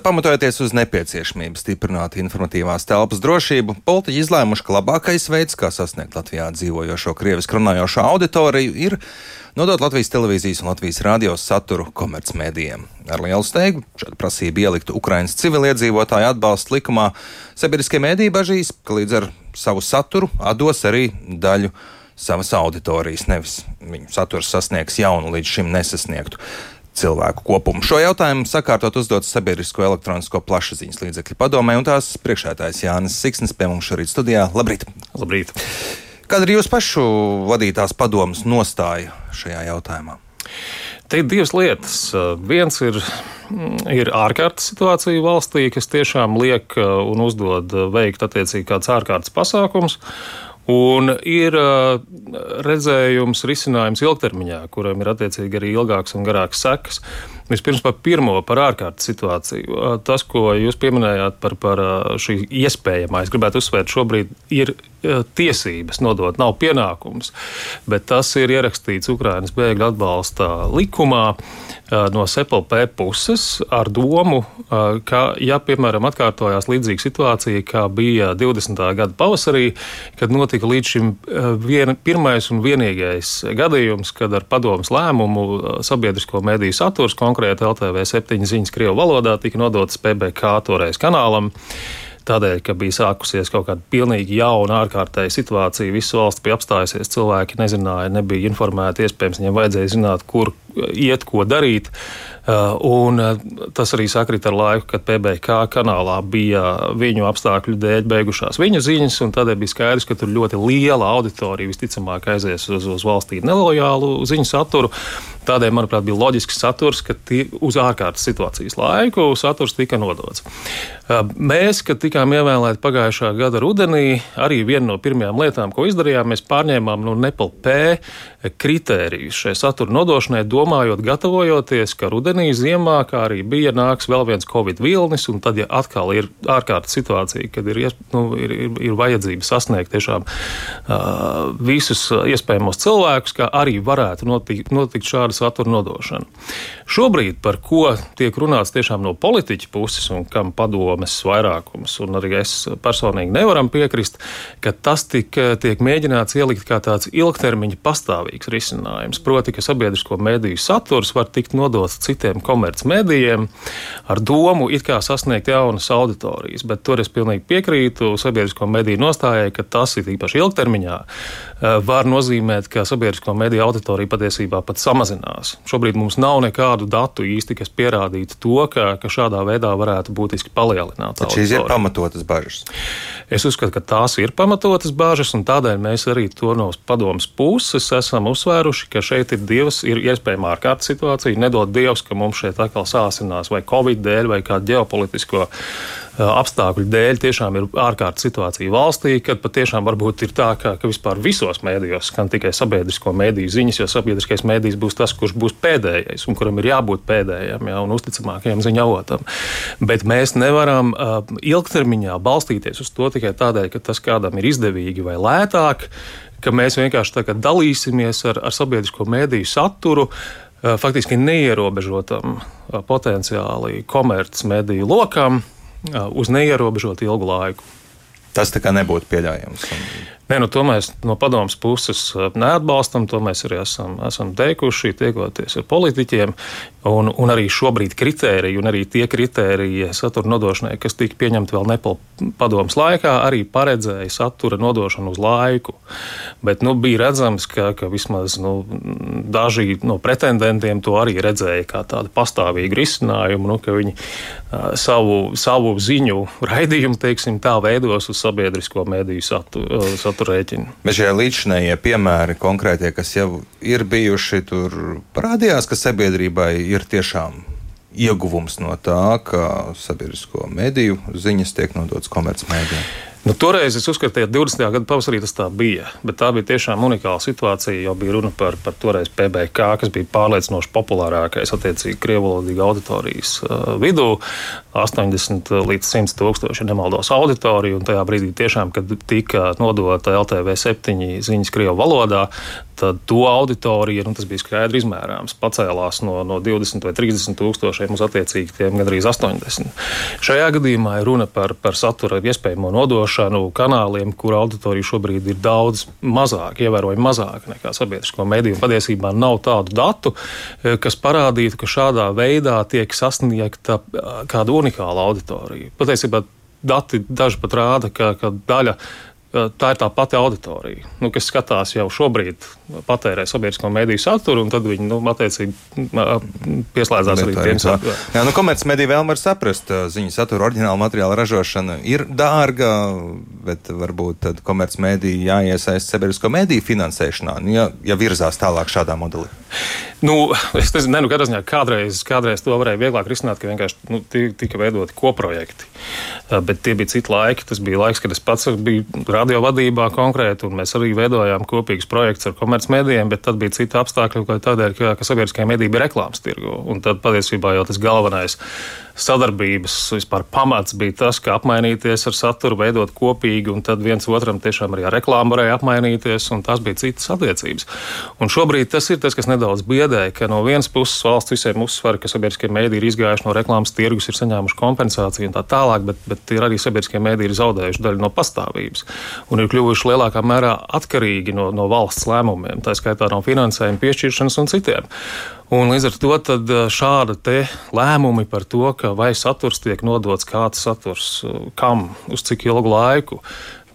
Pamatojoties uz nepieciešamību stiprināt informatīvās telpas drošību, politiķi izlēmuši, ka labākais veids, kā sasniegt Latvijā dzīvojošo krievisku runājošo auditoriju, ir nodot Latvijas televīzijas un Latvijas radio saturu komercmedijiem. Ar lielu steigu šāda prasība ielikt Ukraiņas civiliedzīvotāju atbalstu likumā, sabiedriskie mediji bažīs, ka līdz ar savu saturu atdos arī daļu savas auditorijas, nevis viņu saturs sasniegs jaunu līdz šim nesasniegtu cilvēku kopumu. Šo jautājumu sakārtot uzdots Sabiedrisko elektronisko plašsaziņas līdzekļu padomē, un tās priekšētājs Jānis Siksnis pie mums šorīt studijā. Labrīt! Labrīt. Kāda ir jūsu pašu vadītās padomas nostāja šajā jautājumā? Te ir divas lietas. Viens ir, ir ārkārtas situācija valstī, kas tiešām liek un uzdod veikt attiecīgi kāds ārkārtas pasākums. Un ir redzējums, risinājums ilgtermiņā, kuram ir attiecīgi arī ilgāks un garāks sekas. Vispirms par pirmo, par ārkārtas situāciju. Tas, ko jūs pieminējāt par, par šī iespējamā, es gribētu uzsvērt, šobrīd ir tiesības nodot, nav pienākums, bet tas ir ierakstīts Ukraiņas bēgļu atbalsta likumā no SEPLP puses ar domu, ka, ja, piemēram, atkārtojās līdzīga situācija, kā bija 20. gada pavasarī, kad notika līdz šim vien, pirmais un vienīgais gadījums, kad ar padomus lēmumu sabiedrisko mediju saturs, konkrēti LTV 7 ziņas Krievu valodā, tika nodotas PBK toreiz kanālam tādēļ, ka bija sākusies kaut kāda pilnīgi jauna ārkārtēja situācija. Visu valsts bija apstājusies, cilvēki nezināja, nebija informēti. Iespējams, viņiem vajadzēja zināt, kur iet, ko darīt. Uh, un uh, tas arī sakrita ar laiku, kad PBK kanālā bija viņu apstākļu dēļ beigušās viņu ziņas, un tādēļ bija skaidrs, ka tur ļoti liela auditorija visticamāk aizies uz, uz valstī nelojālu ziņu saturu. Tādēļ, manuprāt, bija loģisks saturs, ka uz ārkārtas situācijas laiku saturs tika nodots. Uh, mēs, kad tikām ievēlēti pagājušā gada rudenī, arī viena no pirmajām lietām, ko izdarījām, mēs pārņēmām no Nepal P kritērijus šai satura nodošanai, domājot, gatavojoties, ka rudenī ziemā, kā arī bija, nāks vēl viens covid vilnis, un tad, ja atkal ir ārkārtas situācija, kad ir, nu, ir, ir, ir vajadzība sasniegt tiešām uh, visus iespējamos cilvēkus, kā arī varētu notikt, notikt šāda satura nodošana. Šobrīd, par ko tiek runāts tiešām no politiķa puses, un kam padomes vairākums, un arī es personīgi nevaram piekrist, ka tas tik, tiek mēģināts ielikt kā tāds ilgtermiņa pastāvīgs risinājums. Proti, ka sabiedrisko mediju saturs var tikt nodots citiem komercmedijiem ar domu it kā sasniegt jaunas auditorijas. Bet tur es pilnīgi piekrītu sabiedrisko mediju nostājai, ka tas ir īpaši ilgtermiņā eh, var nozīmēt, ka sabiedrisko mediju auditorija patiesībā pat samazinās. Šobrīd mums nav nekādu datu īsti, kas pierādītu to, ka, ka šādā veidā varētu būtiski palielināt. Šīs ir pamatotas bažas. Es uzskatu, ka tās ir pamatotas bažas, un tādēļ mēs arī to no padomas puses esam uzsvēruši, ka šeit ir divas, ir iespējama ārkārtas situācija. Nedod Dievs, ka mums šeit atkal sāsinās vai Covid dēļ vai kādu ģeopolitisko apstākļu dēļ tiešām ir ārkārtas situācija valstī, kad patiešām varbūt ir tā, ka, ka vispār visos mēdījos skan tikai sabiedrisko mēdīju ziņas, jo sabiedriskais mēdījis būs tas, kurš būs pēdējais un kuram ir jābūt pēdējam ja, un uzticamākajam ziņu avotam. Bet mēs nevaram uh, ilgtermiņā balstīties uz to tikai tādēļ, ka tas kādam ir izdevīgi vai lētāk, ka mēs vienkārši dalīsimies ar, ar sabiedrisko mēdīju saturu. Faktiski neierobežotam potenciāli komercmediju lokam, uz neierobežotu ilgu laiku. Tas tā kā nebūtu pieļaujams. Nē, nu, to mēs no padomus puses neatbalstam. To mēs arī esam, esam teikuši, tiekoties ar politiķiem. Un, un arī šobrīd kritēriji, un arī tie kritēriji satura nodošanai, kas tika pieņemti vēl Nepal padomus laikā, arī paredzēja satura nodošanu uz laiku. Bet nu, bija redzams, ka, ka vismaz nu, daži no pretendentiem to arī redzēja kā tādu pastāvīgu risinājumu, nu, ka viņi savu, savu ziņu raidījumu, teiksim, tā veidos uz sabiedrisko mediju satura, uh, satura rēķinu. Bet šie līdzinējie piemēri konkrētie, kas jau ir bijuši, tur parādījās, ka sabiedrībai ir tiešām ieguvums no tā, ka sabiedrisko mediju ziņas tiek nodotas komercmedijiem? Nu, toreiz es uzskatīju, ka 20. gada pavasarī tas tā bija. Bet tā bija tiešām unikāla situācija. Jau bija runa par, par toreiz PBK, kas bija pārliecinoši populārākais attiecīgi krievalodīga auditorijas uh, vidū. 80 līdz 100 tūkstoši nemaldos auditoriju. Un tajā brīdī, tiešām, kad tika nodota LTV 7 ziņas krievu valodā, tad to auditorija, nu, tas bija skaidri izmērāms, pacēlās no, no 20 vai 30 tūkstošiem uz attiecīgi tiem gandrīz 80. Šajā gadījumā ir runa par, par satura iespējamo nodošanu kanāliem, kur auditorija šobrīd ir daudz mazāka, ievērojami mazāka nekā sabiedrisko mediju. Patiesībā nav tādu datu, eh, kas parādītu, ka šādā veidā tiek sasniegta eh, kāda unikāla auditorija. Patiesībā dati daži pat rāda, ka, ka daļa tā ir tā pati auditorija, nu, kas skatās jau šobrīd, patērē sabiedrisko mediju saturu, un tad viņi nu, attiecīgi pieslēdzās arī tiem saturiem. Jā, nu, komercmedija vēl var saprast, ziņu satura oriģināla materiāla ražošana ir dārga, bet varbūt komercmedija jāiesaist sabiedrisko mediju finansēšanā, nu, ja, ja virzās tālāk šādā modelī. Nu, es nezinu, ne, nu, ziņā kādreiz, kādreiz to varēja vieglāk risināt, ka vienkārši nu, tika veidoti koprojekti. Bet tie bija citi laiki. Tas bija laiks, kad es pats biju radio vadībā konkrēti, un mēs arī veidojām kopīgus projektus ar komercmedijiem, bet tad bija citi apstākļi, kā tādēļ, ka, ka sabiedriskajā medija bija reklāmas tirgu. Un tad patiesībā jau tas galvenais sadarbības vispār pamats bija tas, ka apmainīties ar saturu, veidot kopīgi, un tad viens otram tiešām arī ar reklāmu varēja apmainīties, un tas bija citas attiecības. Un šobrīd tas ir tas, kas nedaudz biedē, ka no vienas puses valsts visiem uzsver, ka sabiedriskie mēdī ir izgājuši no reklāmas tirgus, ir saņēmuši kompensāciju un tā tālāk, bet, bet ir arī sabiedriskie mēdī ir zaudējuši daļu no pastāvības un ir kļuvuši lielākā mērā atkarīgi no, no valsts lēmumiem, tā skaitā no finansējuma piešķiršanas un citiem. Un līdz ar to eh, šāda lēmumi par to, ka vai saturs tiek nodots kāds saturs, eh, kam, uz cik ilgu laiku,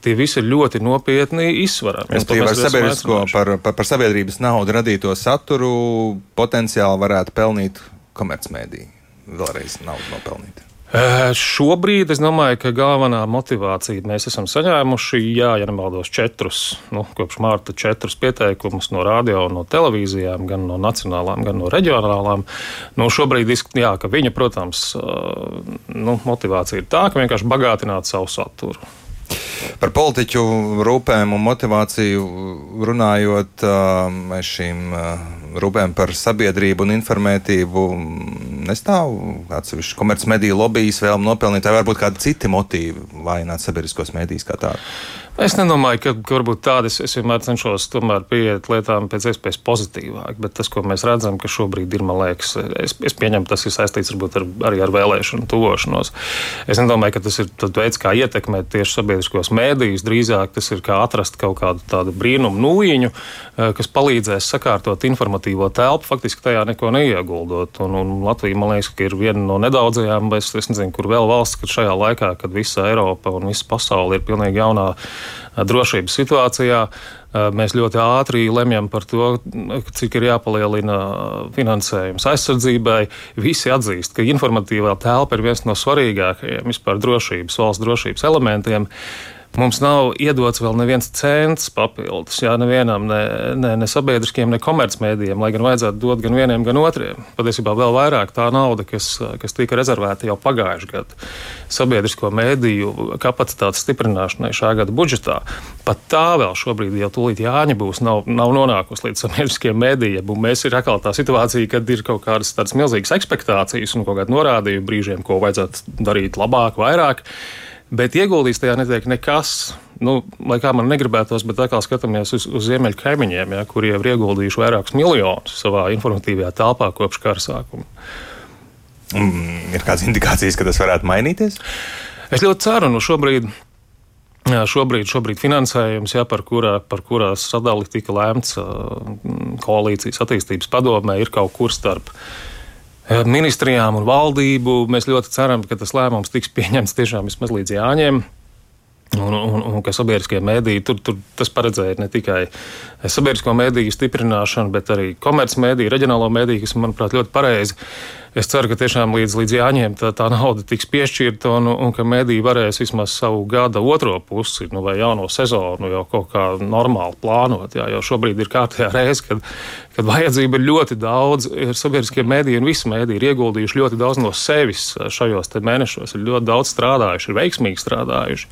tie visi ir ļoti nopietni izsvarami. Es pieņemu sabiedrisko par, par, par sabiedrības naudu radīto saturu potenciāli varētu pelnīt komercmediji. Vēlreiz naudu nopelnīt. Šobrīd es domāju, ka galvenā motivācija mēs esam saņēmuši, jā, ja nemaldos, četrus, nu, kopš mārta četrus pieteikumus no radio, no televīzijām, gan no nacionālām, gan no reģionālām. Nu, šobrīd, jā, ka viņa, protams, nu, motivācija ir tā, ka vienkārši bagātināt savu saturu. Par politiķu rūpēm un motivāciju runājot, mēs šīm rūpēm par sabiedrību un informētību nestāv atsevišķi komercmediju lobbyis vēlme nopelnīt, vai varbūt kādi citi motīvi vājināt sabiedriskos medijus kā tādu? Es nedomāju, ka, ka varbūt tādi es, vienmēr cenšos pieiet lietām pēc iespējas pozitīvāk, bet tas, ko mēs redzam, ka šobrīd ir, man liekas, es, es pieņemu, tas ir saistīts varbūt ar, arī ar vēlēšanu tuvošanos. Es nedomāju, ka tas ir veids, kā ietekmēt tieši sabiedriskos mēdījus. Drīzāk tas ir kā atrast kaut kādu tādu brīnumu nūjiņu, eh, kas palīdzēs sakārtot informatīvo telpu, faktiski tajā neko neieguldot. Un, un Latvija, man liekas, ir viena no nedaudzajām, es, es nezinu, kur vēl valsts, kad šajā laikā, kad visa Eiropa un visa pasaule ir pilnīgi jaunā drošības situācijā. Mēs ļoti ātri lemjam par to, cik ir jāpalielina finansējums aizsardzībai. Visi atzīst, ka informatīvā telpa ir viens no svarīgākajiem vispār drošības, valsts drošības elementiem. Mums nav iedots vēl neviens cents papildus, jā, nevienam, ne, ne, ne sabiedriskiem, ne komercmedijiem, lai gan vajadzētu dot gan vieniem, gan otriem. Patiesībā vēl vairāk tā nauda, kas, kas tika rezervēta jau pagājušajā gadā sabiedrisko mediju kapacitātes stiprināšanai šā gada budžetā, pat tā vēl šobrīd jau tūlīt Jāņa būs, nav, nav nonākusi līdz sabiedriskiem medijiem. Mēs ir atkal tā situācija, kad ir kaut kādas tādas milzīgas expectācijas un kaut kādi norādījumi brīžiem, ko vajadzētu darīt labāk, vairāk bet ieguldīts tajā netiek nekas. Nu, lai kā man negribētos, bet atkal skatāmies uz, uz ziemeļu kaimiņiem, ja, kuri jau ir ieguldījuši vairākus miljonus savā informatīvajā telpā kopš kara sākuma. Mm, ir kādas indikācijas, ka tas varētu mainīties? Es ļoti ceru, nu šobrīd. Šobrīd, šobrīd finansējums, ja, par, kurā, par kurā sadali tika lēmts koalīcijas attīstības padomē, ir kaut kur starp uh, ministrijām un valdību. Mēs ļoti ceram, ka tas lēmums tiks pieņemts tiešām vismaz līdz Jāņiem. Un, un, un ka sabiedriskie mēdīji tur, tur tas paredzēja ne tikai sabiedrisko mēdīju stiprināšanu, bet arī komercmediju, reģionālo mēdīju, kas, manuprāt, ļoti pareizi Es ceru, ka tiešām līdz, līdz jāņem tā, tā nauda tiks piešķirta un, un ka mediji varēs vismaz savu gada otro pusi nu, vai jauno sezonu jau kaut kā normāli plānot. Jā, jo šobrīd ir kārtējā reize, kad, kad vajadzība ir ļoti daudz. Ir sabiedriskie mediji un visi mediji ir ieguldījuši ļoti daudz no sevis šajos mēnešos. Ir ļoti daudz strādājuši, ir veiksmīgi strādājuši.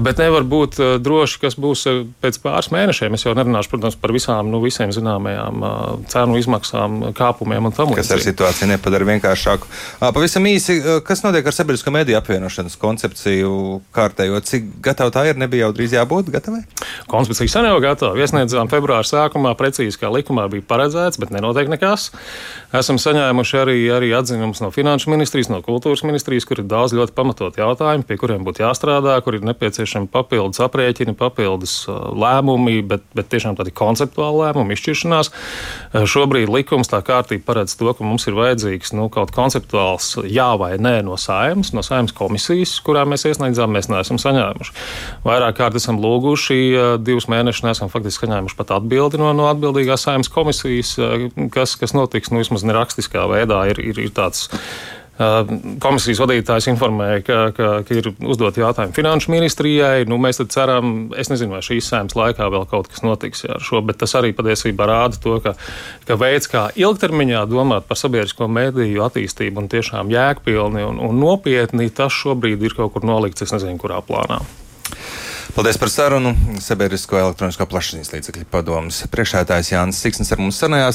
Bet nevar būt droši, kas būs pēc pāris mēnešiem. Es jau nerunāšu, protams, par visām, nu, zināmajām cenu izmaksām, kāpumiem un tam līdzīgi. Kas ar situāciju nepadara vienkāršāku. Pavisam īsi, kas notiek ar sabiedrisko mediju apvienošanas koncepciju kārtējo? Cik gatava tā ir? Nebija jau drīz jābūt gatavai? Koncepcija sen jau gatava. Iesniedzām februāra sākumā precīzi, kā likumā bija paredzēts, bet nenotiek nekas. Esam saņēmuši arī, arī atzinumus no Finanšu ministrijas, no Kultūras ministrijas, kur ir daudz ļoti pamatot jautājumu, pie kuriem būtu jāstrādā, kur ir nepieciešami papildus aprēķini, papildus lēmumi, bet, bet tiešām tādi konceptuāli lēmumi, izšķiršanās. Šobrīd likums tā kārtība paredz to, ka mums ir vajadzīgs nu, kaut konceptuāls jā vai nē no saimnes, no saimnes komisijas, kurā mēs iesniedzām, mēs neesam saņēmuši. Vairāk kārt esam lūguši, divus mēnešus nesam faktiski saņēmuši pat atbildi no, no atbildīgās saimnes komisijas, kas, kas notiks nu, vismaz nerakstiskā veidā. Ir, ir, ir tāds Komisijas vadītājs informēja, ka, ka, ka ir uzdot jautājumu finanšu ministrijai. Nu, mēs ceram, es nezinu, vai šīs sēmas laikā vēl kaut kas notiks ar šo, bet tas arī patiesībā rāda to, ka, ka veids, kā ilgtermiņā domāt par sabiedrisko mediju attīstību un tiešām jēgpilni un, un nopietni, tas šobrīd ir kaut kur nolikts, es nezinu, kurā plānā. Paldies par sarunu. Sabiedrisko elektronisko plašsaziņas līdzekļu padomus priekšētājs Jānis Siksnis ar mums sarunājās.